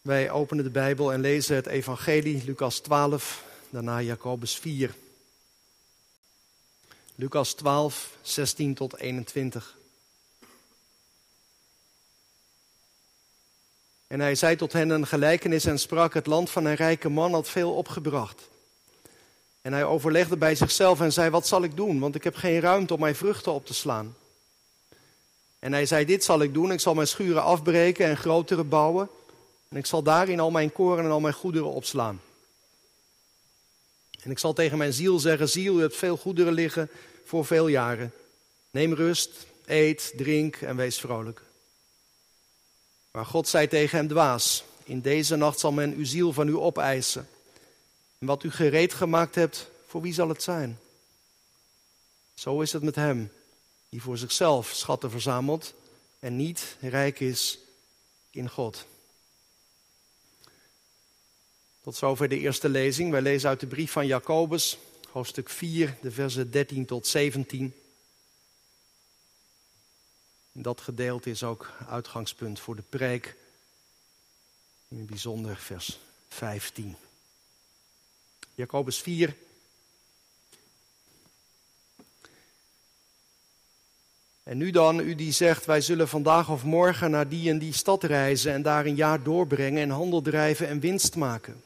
Wij openen de Bijbel en lezen het Evangelie, Lucas 12, daarna Jacobus 4. Lucas 12, 16 tot 21. En hij zei tot hen een gelijkenis en sprak: Het land van een rijke man had veel opgebracht. En hij overlegde bij zichzelf en zei: Wat zal ik doen? Want ik heb geen ruimte om mijn vruchten op te slaan. En hij zei: Dit zal ik doen: ik zal mijn schuren afbreken en grotere bouwen. En ik zal daarin al mijn koren en al mijn goederen opslaan. En ik zal tegen mijn ziel zeggen: Ziel, je hebt veel goederen liggen voor veel jaren. Neem rust, eet, drink en wees vrolijk. Maar God zei tegen hem: Dwaas, in deze nacht zal men uw ziel van u opeisen. En wat u gereed gemaakt hebt, voor wie zal het zijn? Zo is het met hem, die voor zichzelf schatten verzamelt en niet rijk is in God. Tot zover de eerste lezing. Wij lezen uit de brief van Jacobus, hoofdstuk 4, de versen 13 tot 17. dat gedeelte is ook uitgangspunt voor de preek, in het bijzonder vers 15. Jacobus 4. En nu dan, u die zegt, wij zullen vandaag of morgen naar die en die stad reizen en daar een jaar doorbrengen en handel drijven en winst maken.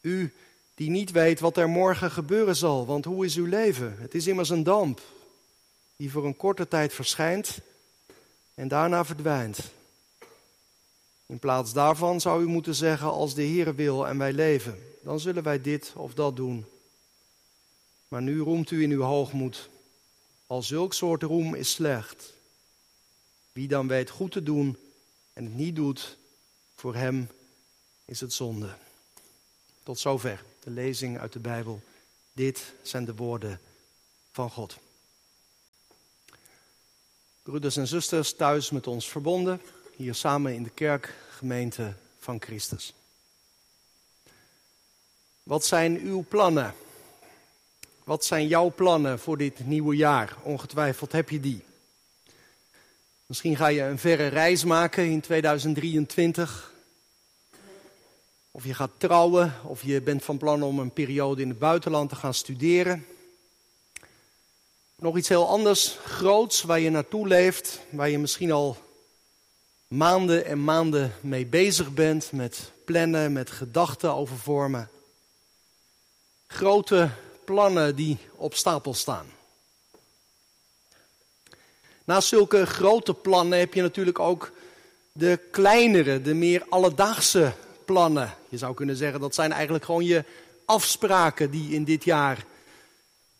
U die niet weet wat er morgen gebeuren zal, want hoe is uw leven? Het is immers een damp die voor een korte tijd verschijnt en daarna verdwijnt. In plaats daarvan zou u moeten zeggen, als de Heer wil en wij leven, dan zullen wij dit of dat doen. Maar nu roemt u in uw hoogmoed. Al zulk soort roem is slecht. Wie dan weet goed te doen en het niet doet, voor hem is het zonde. Tot zover de lezing uit de Bijbel. Dit zijn de woorden van God. Broeders en zusters thuis met ons verbonden, hier samen in de kerk, gemeente van Christus. Wat zijn uw plannen? Wat zijn jouw plannen voor dit nieuwe jaar? Ongetwijfeld heb je die. Misschien ga je een verre reis maken in 2023. Of je gaat trouwen, of je bent van plan om een periode in het buitenland te gaan studeren. Nog iets heel anders, groots, waar je naartoe leeft, waar je misschien al maanden en maanden mee bezig bent, met plannen, met gedachten over vormen. Grote plannen die op stapel staan. Naast zulke grote plannen heb je natuurlijk ook de kleinere, de meer alledaagse Je zou kunnen zeggen dat zijn eigenlijk gewoon je afspraken die in dit jaar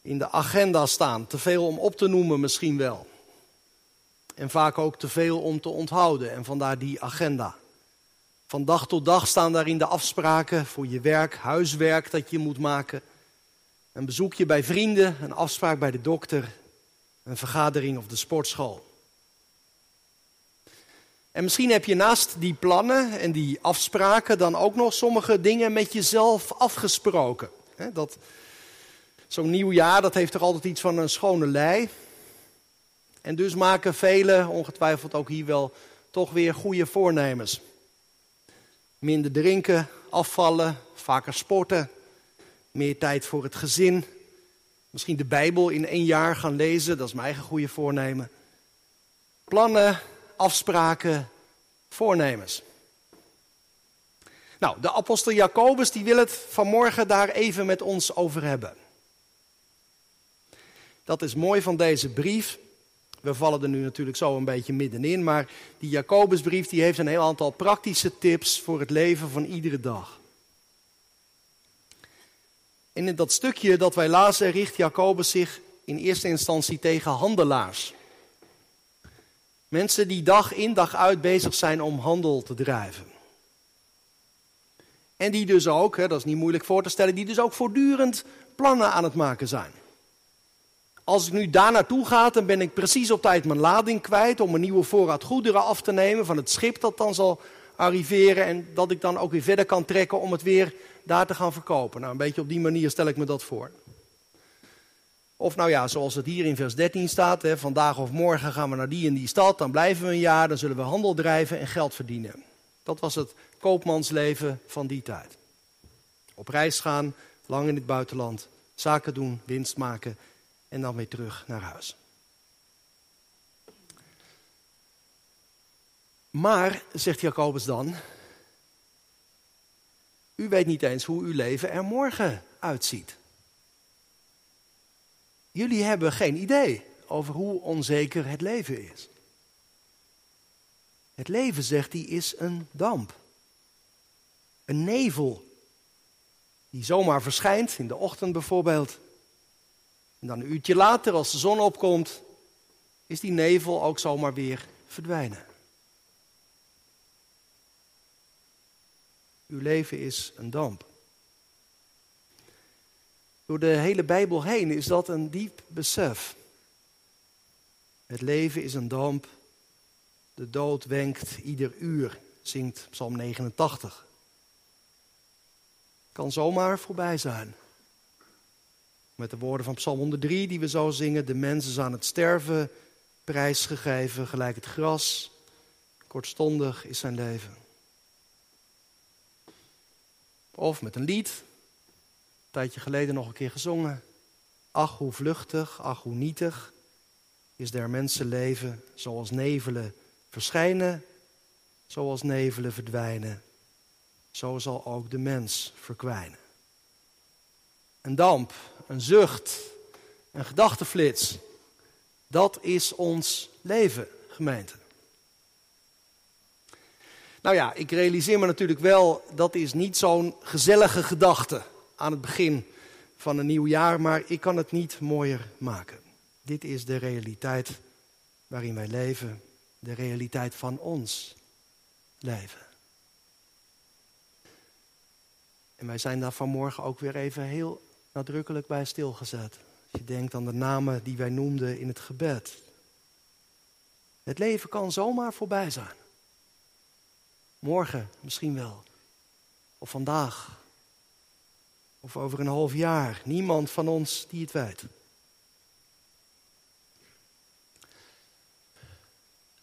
in de agenda staan. Te veel om op te noemen misschien wel. En vaak ook te veel om te onthouden en vandaar die agenda. Van dag tot dag staan daarin de afspraken voor je werk, huiswerk dat je moet maken. Een bezoekje bij vrienden, een afspraak bij de dokter, een vergadering of de sportschool. En misschien heb je naast die plannen en die afspraken dan ook nog sommige dingen met jezelf afgesproken. Dat, zo'n nieuw jaar, dat heeft toch altijd iets van een schone lei. En dus maken velen, ongetwijfeld ook hier wel, toch weer goede voornemens. Minder drinken, afvallen, vaker sporten, meer tijd voor het gezin. Misschien de Bijbel in één jaar gaan lezen, dat is mijn eigen goede voornemen. Plannen, afspraken, voornemens. Nou, de apostel Jacobus die wil het vanmorgen daar even met ons over hebben. Dat is mooi van deze brief. We vallen er nu natuurlijk zo een beetje middenin, maar die Jacobusbrief die heeft een heel aantal praktische tips voor het leven van iedere dag. En in dat stukje dat wij lazen richt Jacobus zich in eerste instantie tegen handelaars. Mensen die dag in dag uit bezig zijn om handel te drijven. En die dus ook, hè, dat is niet moeilijk voor te stellen, die dus ook voortdurend plannen aan het maken zijn. Als ik nu daar naartoe ga, dan ben ik precies op tijd mijn lading kwijt om een nieuwe voorraad goederen af te nemen van het schip dat dan zal arriveren en dat ik dan ook weer verder kan trekken om het weer daar te gaan verkopen. Nou, een beetje op die manier stel ik me dat voor. Of nou ja, zoals het hier in vers 13 staat, hè, vandaag of morgen gaan we naar die en die stad, dan blijven we een jaar, dan zullen we handel drijven en geld verdienen. Dat was het koopmansleven van die tijd. Op reis gaan, lang in het buitenland, zaken doen, winst maken en dan weer terug naar huis. Maar, zegt Jacobus dan, u weet niet eens hoe uw leven er morgen uitziet. Jullie hebben geen idee over hoe onzeker het leven is. Het leven, zegt hij, is een damp. Een nevel. Die zomaar verschijnt, in de ochtend bijvoorbeeld. En dan een uurtje later, als de zon opkomt, is die nevel ook zomaar weer verdwijnen. Uw leven is een damp. Door de hele Bijbel heen is dat een diep besef. Het leven is een damp. De dood wenkt ieder uur, zingt Psalm 89. Kan zomaar voorbij zijn. Met de woorden van Psalm 103 die we zo zingen: De mens is aan het sterven, prijsgegeven, gelijk het gras. Kortstondig is zijn leven. Of met een lied, tijdje geleden nog een keer gezongen. Ach, hoe vluchtig, ach, hoe nietig is der mensenleven, zoals nevelen verschijnen, zoals nevelen verdwijnen. Zo zal ook de mens verkwijnen. Een damp, een zucht, een gedachtenflits. Dat is ons leven, gemeente. Nou ja, ik realiseer me natuurlijk wel, dat is niet zo'n gezellige gedachte aan het begin van een nieuw jaar, maar ik kan het niet mooier maken. Dit is de realiteit waarin wij leven, de realiteit van ons leven. En wij zijn daar vanmorgen ook weer even heel nadrukkelijk bij stilgezet. Als je denkt aan de namen die wij noemden in het gebed. Het leven kan zomaar voorbij zijn. Morgen misschien wel. Of vandaag. Of over een half jaar. Niemand van ons die het weet.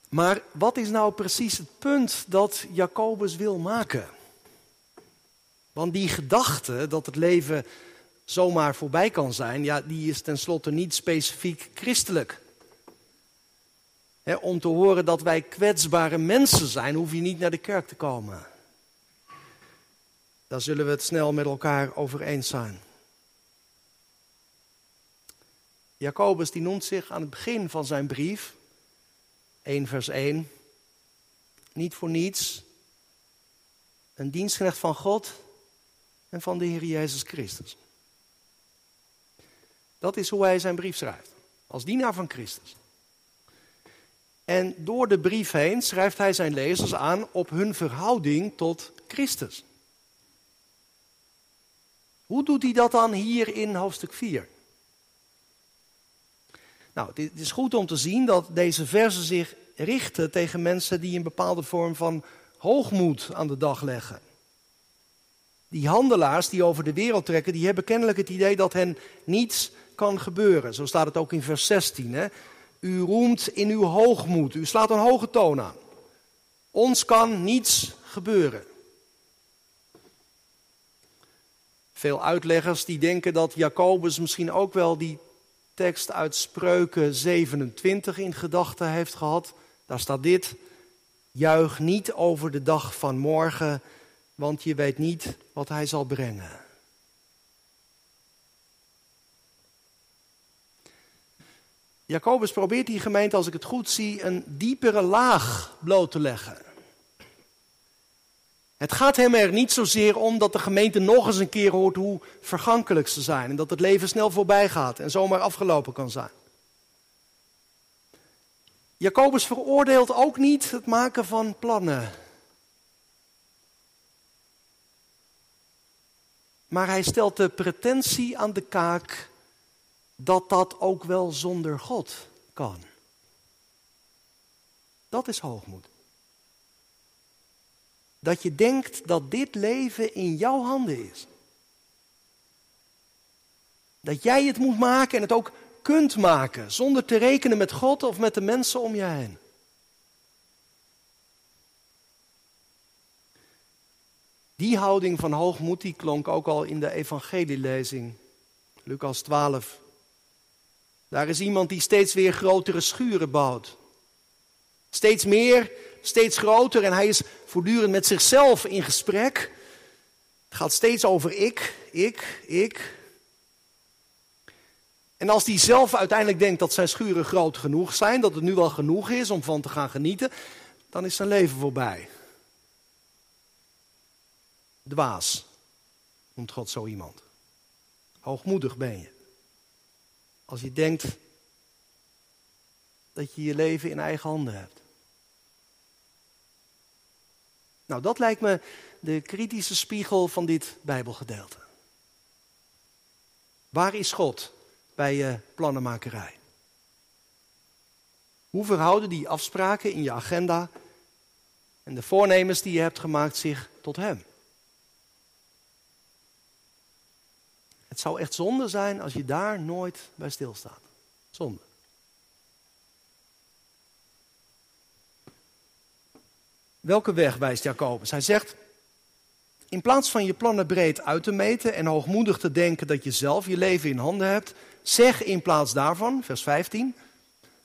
Maar wat is nou precies het punt dat Jacobus wil maken? Want die gedachte dat het leven zomaar voorbij kan zijn, ja, die is tenslotte niet specifiek christelijk om te horen dat wij kwetsbare mensen zijn, hoef je niet naar de kerk te komen. Daar zullen we het snel met elkaar over eens zijn. Jacobus die noemt zich aan het begin van zijn brief, 1 vers 1, niet voor niets, een dienstknecht van God en van de Heer Jezus Christus. Dat is hoe hij zijn brief schrijft, als dienaar van Christus. En door de brief heen schrijft hij zijn lezers aan op hun verhouding tot Christus. Hoe doet hij dat dan hier in hoofdstuk 4? Nou, het is goed om te zien dat deze versen zich richten tegen mensen die een bepaalde vorm van hoogmoed aan de dag leggen. Die handelaars die over de wereld trekken, die hebben kennelijk het idee dat hen niets kan gebeuren. Zo staat het ook in vers 16. Hè? U roemt in uw hoogmoed. U slaat een hoge toon aan. Ons kan niets gebeuren. Veel uitleggers die denken dat Jacobus misschien ook wel die tekst uit Spreuken 27 in gedachten heeft gehad. Daar staat dit: Juich niet over de dag van morgen, want je weet niet wat hij zal brengen. Jacobus probeert die gemeente, als ik het goed zie, een diepere laag bloot te leggen. Het gaat hem er niet zozeer om dat de gemeente nog eens een keer hoort hoe vergankelijk ze zijn en dat het leven snel voorbij gaat en zomaar afgelopen kan zijn. Jacobus veroordeelt ook niet het maken van plannen. Maar hij stelt de pretentie aan de kaak dat dat ook wel zonder God kan. Dat is hoogmoed. Dat je denkt dat dit leven in jouw handen is. Dat jij het moet maken en het ook kunt maken, zonder te rekenen met God of met de mensen om je heen. Die houding van hoogmoed die klonk ook al in de evangelielezing, Lucas 12. Daar is iemand die steeds weer grotere schuren bouwt. Steeds meer, steeds groter en hij is voortdurend met zichzelf in gesprek. Het gaat steeds over ik, ik, ik. En als hij zelf uiteindelijk denkt dat zijn schuren groot genoeg zijn, dat het nu wel genoeg is om van te gaan genieten, dan is zijn leven voorbij. Dwaas noemt God zo iemand. Hoogmoedig ben je. Als je denkt dat je je leven in eigen handen hebt. Nou, dat lijkt me de kritische spiegel van dit Bijbelgedeelte. Waar is God bij je plannenmakerij? Hoe verhouden die afspraken in je agenda en de voornemens die je hebt gemaakt zich tot Hem? Het zou echt zonde zijn als je daar nooit bij stilstaat. Zonde. Welke weg wijst Jacobus? Hij zegt, in plaats van je plannen breed uit te meten en hoogmoedig te denken dat je zelf je leven in handen hebt, zeg in plaats daarvan, vers 15,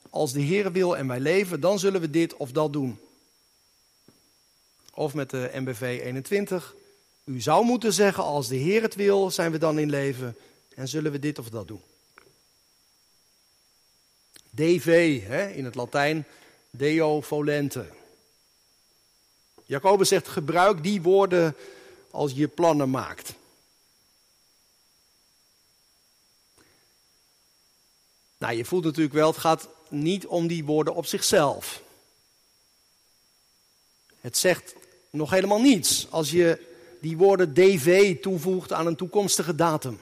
als de Heer wil en wij leven, dan zullen we dit of dat doen. Of met de MBV 21, u zou moeten zeggen, als de Heer het wil, zijn we dan in leven en zullen we dit of dat doen. DV, hè, in het Latijn, Deo volente. Jacobus zegt, gebruik die woorden als je plannen maakt. Nou, je voelt natuurlijk wel, het gaat niet om die woorden op zichzelf. Het zegt nog helemaal niets als je die woorden DV toevoegt aan een toekomstige datum.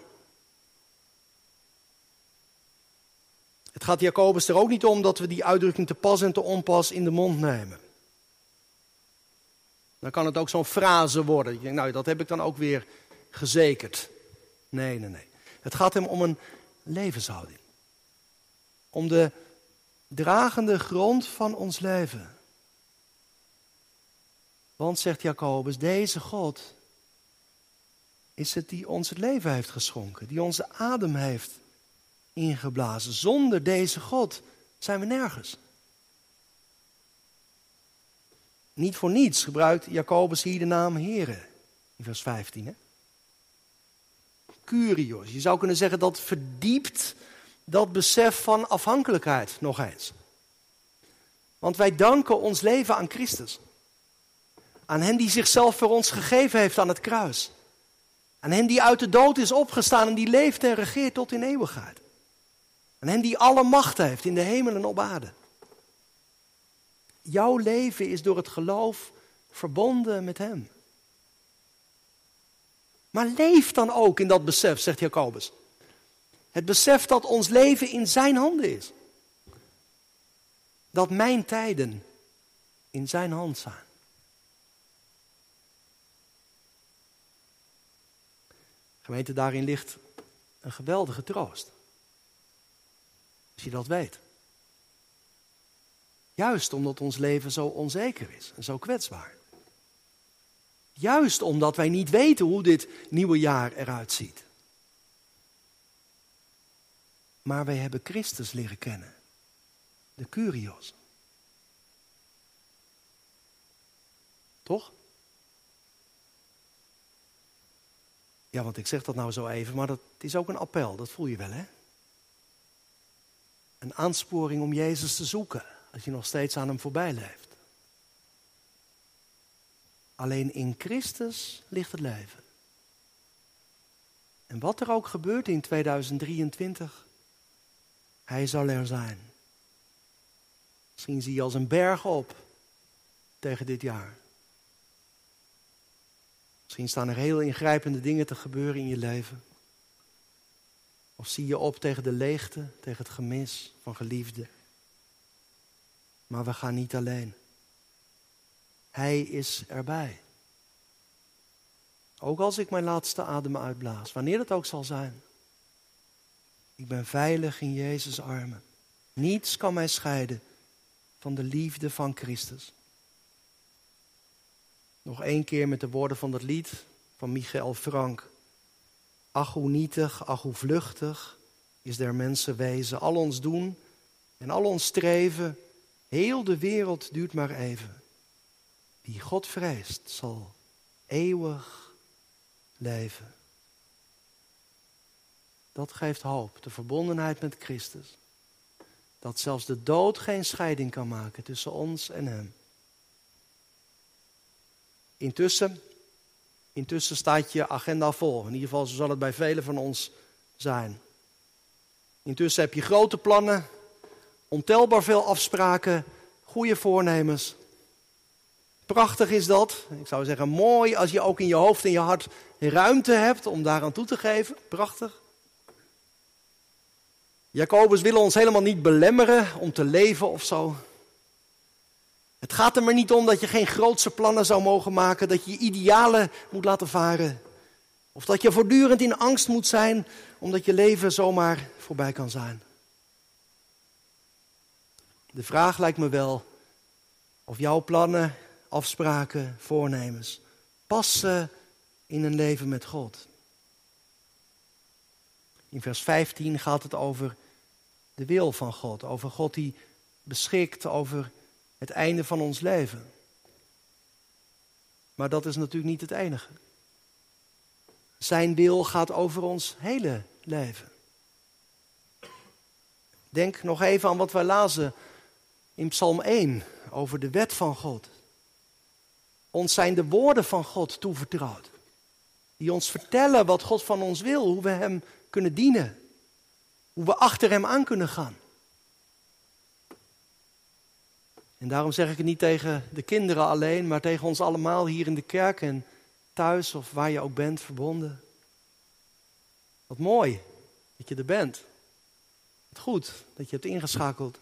Het gaat Jacobus er ook niet om dat we die uitdrukking te pas en te onpas in de mond nemen. Dan kan het ook zo'n frase worden. Je denkt, nou, dat heb ik dan ook weer gezekerd. Nee, nee, nee. Het gaat hem om een levenshouding. Om de dragende grond van ons leven. Want, zegt Jacobus, deze God is het die ons het leven heeft geschonken, die onze adem heeft ingeblazen. Zonder deze God zijn we nergens. Niet voor niets gebruikt Jacobus hier de naam Here in vers 15. Hè? Curios. Je zou kunnen zeggen dat verdiept dat besef van afhankelijkheid nog eens. Want wij danken ons leven aan Christus. Aan hen die zichzelf voor ons gegeven heeft aan het kruis. Aan hen die uit de dood is opgestaan en die leeft en regeert tot in eeuwigheid. Aan hen die alle macht heeft in de hemel en op aarde. Jouw leven is door het geloof verbonden met Hem. Maar leef dan ook in dat besef, zegt Jacobus. Het besef dat ons leven in Zijn handen is. Dat mijn tijden in Zijn hand zijn. Gemeente, daarin ligt een geweldige troost. Als je dat weet. Juist omdat ons leven zo onzeker is en zo kwetsbaar. Juist omdat wij niet weten hoe dit nieuwe jaar eruit ziet. Maar wij hebben Christus leren kennen. De Curios. Toch? Ja, want ik zeg dat nou zo even, maar dat is ook een appel, dat voel je wel, hè? Een aansporing om Jezus te zoeken, als je nog steeds aan hem voorbij leeft. Alleen in Christus ligt het leven. En wat er ook gebeurt in 2023, hij zal er zijn. Misschien zie je als een berg op tegen dit jaar. Misschien staan er heel ingrijpende dingen te gebeuren in je leven. Of zie je op tegen de leegte, tegen het gemis van geliefden. Maar we gaan niet alleen. Hij is erbij. Ook als ik mijn laatste adem uitblaas, wanneer dat ook zal zijn. Ik ben veilig in Jezus' armen. Niets kan mij scheiden van de liefde van Christus. Nog één keer met de woorden van dat lied van Michael Frank. Ach hoe nietig, ach hoe vluchtig is der mensen wezen. Al ons doen en al ons streven, heel de wereld duurt maar even. Wie God vreest, zal eeuwig leven. Dat geeft hoop, de verbondenheid met Christus. Dat zelfs de dood geen scheiding kan maken tussen ons en Hem. Intussen, intussen staat je agenda vol. In ieder geval zo zal het bij velen van ons zijn. Intussen heb je grote plannen, ontelbaar veel afspraken, goede voornemens. Prachtig is dat. Ik zou zeggen, mooi als je ook in je hoofd en je hart ruimte hebt om daaraan toe te geven. Prachtig. Jacobus wil ons helemaal niet belemmeren om te leven of zo. Het gaat er maar niet om dat je geen grootse plannen zou mogen maken, dat je idealen moet laten varen. Of dat je voortdurend in angst moet zijn omdat je leven zomaar voorbij kan zijn. De vraag lijkt me wel of jouw plannen, afspraken, voornemens passen in een leven met God. In vers 15 gaat het over de wil van God, over God die beschikt over het einde van ons leven. Maar dat is natuurlijk niet het enige. Zijn wil gaat over ons hele leven. Denk nog even aan wat wij lazen in Psalm 1 over de wet van God. Ons zijn de woorden van God toevertrouwd. Die ons vertellen wat God van ons wil, hoe we Hem kunnen dienen. Hoe we achter Hem aan kunnen gaan. En daarom zeg ik het niet tegen de kinderen alleen, maar tegen ons allemaal hier in de kerk en thuis of waar je ook bent verbonden. Wat mooi dat je er bent. Wat goed dat je hebt ingeschakeld.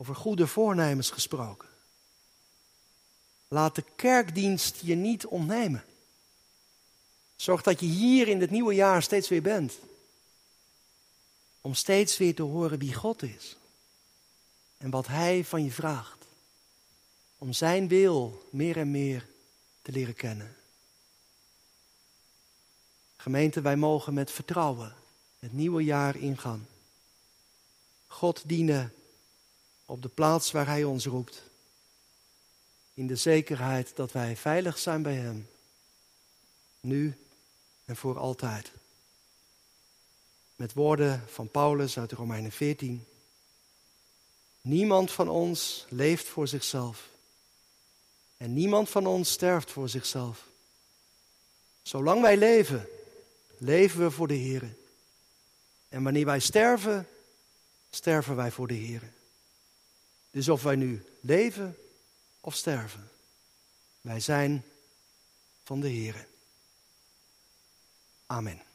Over goede voornemens gesproken. Laat de kerkdienst je niet ontnemen. Zorg dat je hier in het nieuwe jaar steeds weer bent. Om steeds weer te horen wie God is. En wat Hij van je vraagt. Om Zijn wil meer en meer te leren kennen. Gemeente, wij mogen met vertrouwen het nieuwe jaar ingaan. God dienen op de plaats waar Hij ons roept. In de zekerheid dat wij veilig zijn bij Hem. Nu en voor altijd. Met woorden van Paulus uit Romeinen 14. Niemand van ons leeft voor zichzelf. En niemand van ons sterft voor zichzelf. Zolang wij leven, leven we voor de Heer. En wanneer wij sterven, sterven wij voor de Heer. Dus of wij nu leven of sterven, wij zijn van de Heer. Amen.